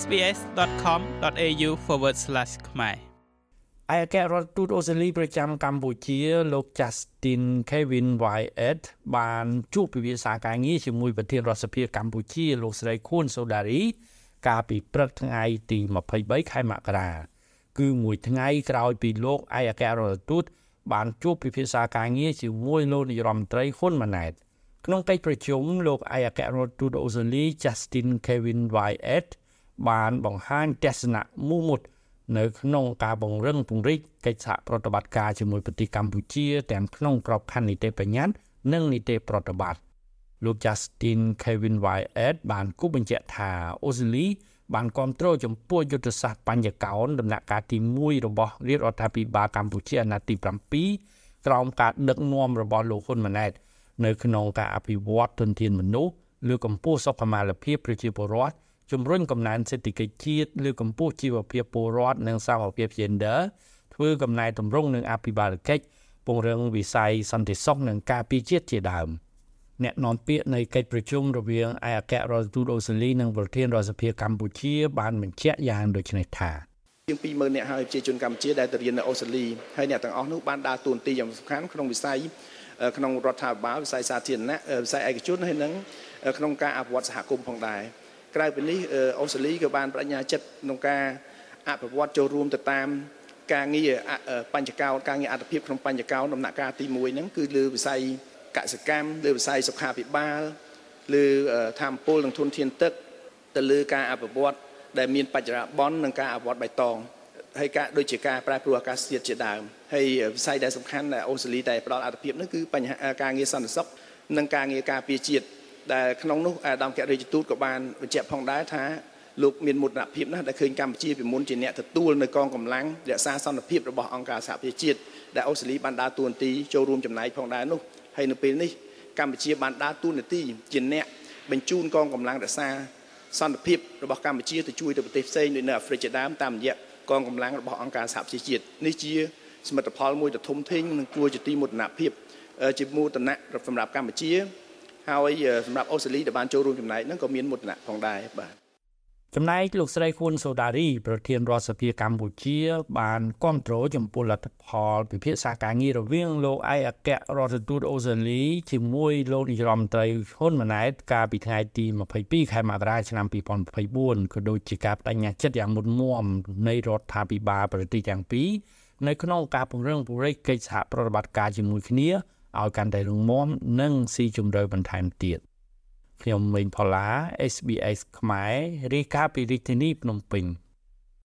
sbs.com.au/ ខ្មែរឯកអគ្គរដ្ឋទូតអូស្ត្រាលីប្រចាំកម្ពុជាលោក Justin Kevin Wyatt បានជួបពិភាក្សាការងារជាមួយប្រធានរដ្ឋសភាកម្ពុជាលោកស្រីខួនសូដារី កាលពីព្រឹកថ្ងៃទី23ខែមករាគឺមួយថ្ងៃក្រោយពីលោកឯកអគ្គរដ្ឋទូតបានជួបពិភាក្សាការងារជាមួយលោកនាយរដ្ឋមន្ត្រីហ៊ុនម៉ាណែតក្នុងកិច្ចប្រជុំលោកឯកអគ្គរដ្ឋទូតអូស្ត្រាលី Justin Kevin Wyatt បានបង្ហាញទស្សនៈមូលមុតនៅក្នុងការបង្រឹងពង្រីកកិច្ចសហប្រតិបត្តិការជាមួយប្រទេសកម្ពុជាទាំងក្នុងក្របខ័ណ្ឌនីតិបញ្ញត្តិនិងនីតិប្រតិបត្តិលោក Justin Kevin Wyatt បានគូបញ្ជាក់ថាអូស្ត្រាលីបានគ្រប់គ្រងចំពោះយុទ្ធសាស្ត្របញ្ញកោនដំណាក់កាលទី1របស់រាជរដ្ឋាភិបាលកម្ពុជាអាណត្តិទី7ក្រោមការដឹកនាំរបស់លោកហ៊ុនម៉ាណែត នៅក្នុងការអភិវឌ្ឍទុនធានមនុស្សលើកកម្ពស់សុខុមាលភាពប្រជាពលរដ្ឋ ជំរុញកំណើនសេដ្ឋកិច្ចជាតិលើកកម្ពស់ជីវភាពពលរដ្ឋនិងសមភាព gender ធ្វើកំណែតម្រង់នឹងអភិបាលកិច្ចពង្រឹងវិស័យសន្តិសុខនិងការពារជាតិជាដើមអ្នកនាំពាក្យនៃកិច្ចប្រជុំរវាងឯកអគ្គរដ្ឋទូតអូស្ត្រាលីនិងប្រធានរដ្ឋសភាកម្ពុជាបានបញ្ជាក់យ៉ាងដូចនេះថាជាង20000នាក់ហើយប្រជាជនកម្ពុជាដែលទៅរៀននៅអូស្ត្រាលីហើយអ្នកទាំងអស់នោះបានដើរតួនាទីយ៉ាងសំខាន់ក្នុងវិស័យក្នុងរដ្ឋាភិបាលវិស័យសាធារណៈវិស័យឯកជនហើយនិងក្នុងការអភិវឌ្ឍសហគមន៍ផងដែរ ក្រៅពីនេះអូស្ត្រាលីក៏បានបញ្ញាចិត្តក្នុងការអភិវឌ្ឍចូលរួមទៅតាមការងារបញ្ចកោការងារអត្ថភាពក្នុងបញ្ចកោដំណាក់កាលទី1ហ្នឹងគឺលើវិស័យកសិកម្មលើវិស័យសុខាភិបាលលើធម្មពលនិងធនធានទឹក ទៅលើការអភិវឌ្ឍដែលមានបច្ចរាបននិងការអភិវឌ្ឍបៃតងហើយការដូចជាការប្រែប្រួលអាកាសធាតុជាដើមហើយវិស័យដែលសំខាន់ដែលអូស្ត្រាលីតែផ្ដល់អត្ថភាពនោះគឺបញ្ហាការងារសន្តិសុខនិងការងារការពារជាតិ ដែលក្នុងនោះអាដាមកិរិយទូតក៏បានបញ្ជាក់ផងដែរថាលោកមានមោទនភាពណាស់ដែលឃើញកម្ពុជាពីមុនជាអ្នកទទួលនៅកងកម្លាំងរក្សាសន្តិភាពរបស់អង្គការសហប្រជាជាតិដែលអូស្ត្រាលីបានដើរតួនាទីចូលរួមចំណែកផងដែរនោះហើយនៅពេលនេះកម្ពុជាបានដើរតួនាទីជាអ្នកបញ្ជូនកងកម្លាំងរក្សាសន្តិភាពរបស់កម្ពុជាទៅជួយទៅប្រទេសផ្សេងដូចនៅអាហ្វ្រិកជាដើមតាមរយៈកងកម្លាំងរបស់អង្គការសហប្រជាជាតិនេះជាសមិទ្ធផលមួយដ៏ធំធេងនិងគួរជាទីមោទនភាពជាមោទនៈសម្រាប់កម្ពុជា ហើយសម្រាប់អូស្ត្រាលីដែលបានចូលរួមចំណែកហ្នឹងក៏មានមោទនៈផងដែរបាទចំណែកលោកស្រីខួនសូដារីប្រធានរដ្ឋសភាកម្ពុជា បានគ្រប់គ្រងចំពោះលទ្ធផលពិភាក្សាការងាររវាងលោកឯកអគ្គរដ្ឋទូតអូស្ត្រាលីជាមួយលោកនាយរដ្ឋមន្ត្រីហ៊ុនម៉ាណែតកាលពីថ្ងៃទី22ខែមករាឆ្នាំ2024ក៏ដូចជាការបដិញ្ញាចិត្តយ៉ាងមុតមមនៃរដ្ឋាភិបាលប្រទេសទាំងពីរនៅក្នុងការពង្រឹងពង្រីកកិច្ចសហប្រតិបត្តិការជាមួយគ្នា ឲ្យកាន់តែរឹងមាំនិងស៊ីជម្រៅបន្ថែមទៀតខ្ញុំមេងផល្លា SBS ខ្មែររាយការណ៍ពីរាជធានីភ្នំពេញ